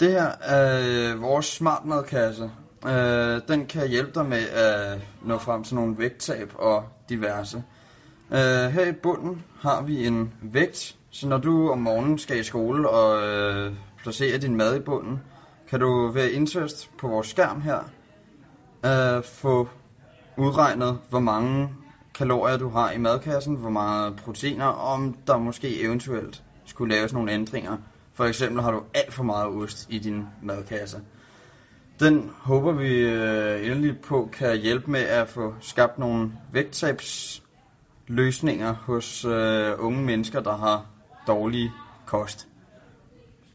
Det her er øh, vores smartmadkasse. Øh, den kan hjælpe dig med at nå frem til nogle vægttab og diverse. Øh, her i bunden har vi en vægt, så når du om morgenen skal i skole og øh, placere din mad i bunden, kan du ved interest på vores skærm her øh, få udregnet, hvor mange kalorier du har i madkassen, hvor meget proteiner, og om der måske eventuelt skulle laves nogle ændringer. For eksempel har du alt for meget ost i din madkasse. Den håber vi øh, endelig på kan hjælpe med at få skabt nogle vægttabsløsninger hos øh, unge mennesker, der har dårlig kost.